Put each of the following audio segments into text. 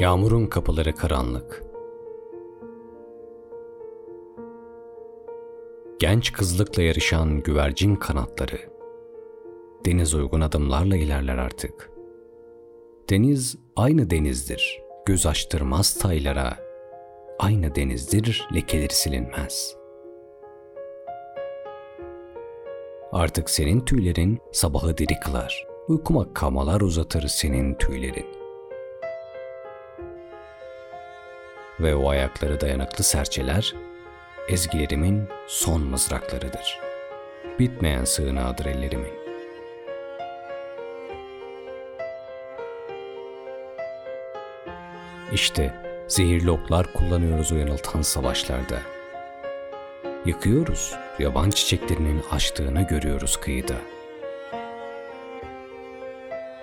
Yağmurun kapıları karanlık. Genç kızlıkla yarışan güvercin kanatları. Deniz uygun adımlarla ilerler artık. Deniz aynı denizdir. Göz açtırmaz taylara. Aynı denizdir, lekeleri silinmez. Artık senin tüylerin sabahı diri kılar. Uykuma kamalar uzatır senin tüylerin. Ve o ayakları dayanıklı serçeler, ezgilerimin son mızraklarıdır. Bitmeyen sığınağıdır ellerimin. İşte zehirli oklar kullanıyoruz o yanıltan savaşlarda. Yıkıyoruz, yaban çiçeklerinin açtığını görüyoruz kıyıda.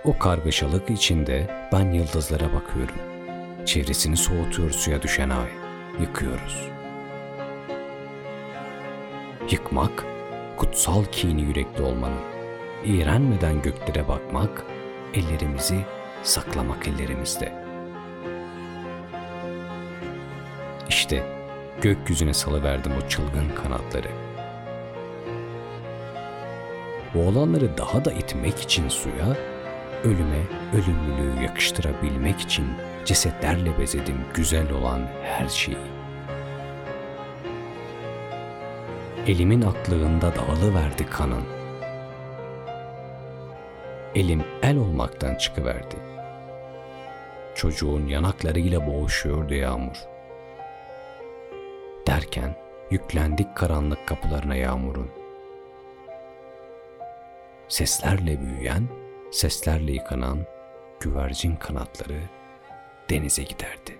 O kargaşalık içinde ben yıldızlara bakıyorum. Çevresini soğutuyor suya düşen ay. Yıkıyoruz. Yıkmak, kutsal kini yürekli olmanın. İğrenmeden göklere bakmak, ellerimizi saklamak ellerimizde.'' İşte gökyüzüne salıverdim o çılgın kanatları. Bu olanları daha da itmek için suya, ölüme ölümlülüğü yakıştırabilmek için cesetlerle bezedim güzel olan her şeyi. Elimin aklığında dağılıverdi kanın. Elim el olmaktan çıkıverdi. Çocuğun yanaklarıyla boğuşuyordu yağmur.'' derken yüklendik karanlık kapılarına yağmurun. Seslerle büyüyen, seslerle yıkanan güvercin kanatları denize giderdi.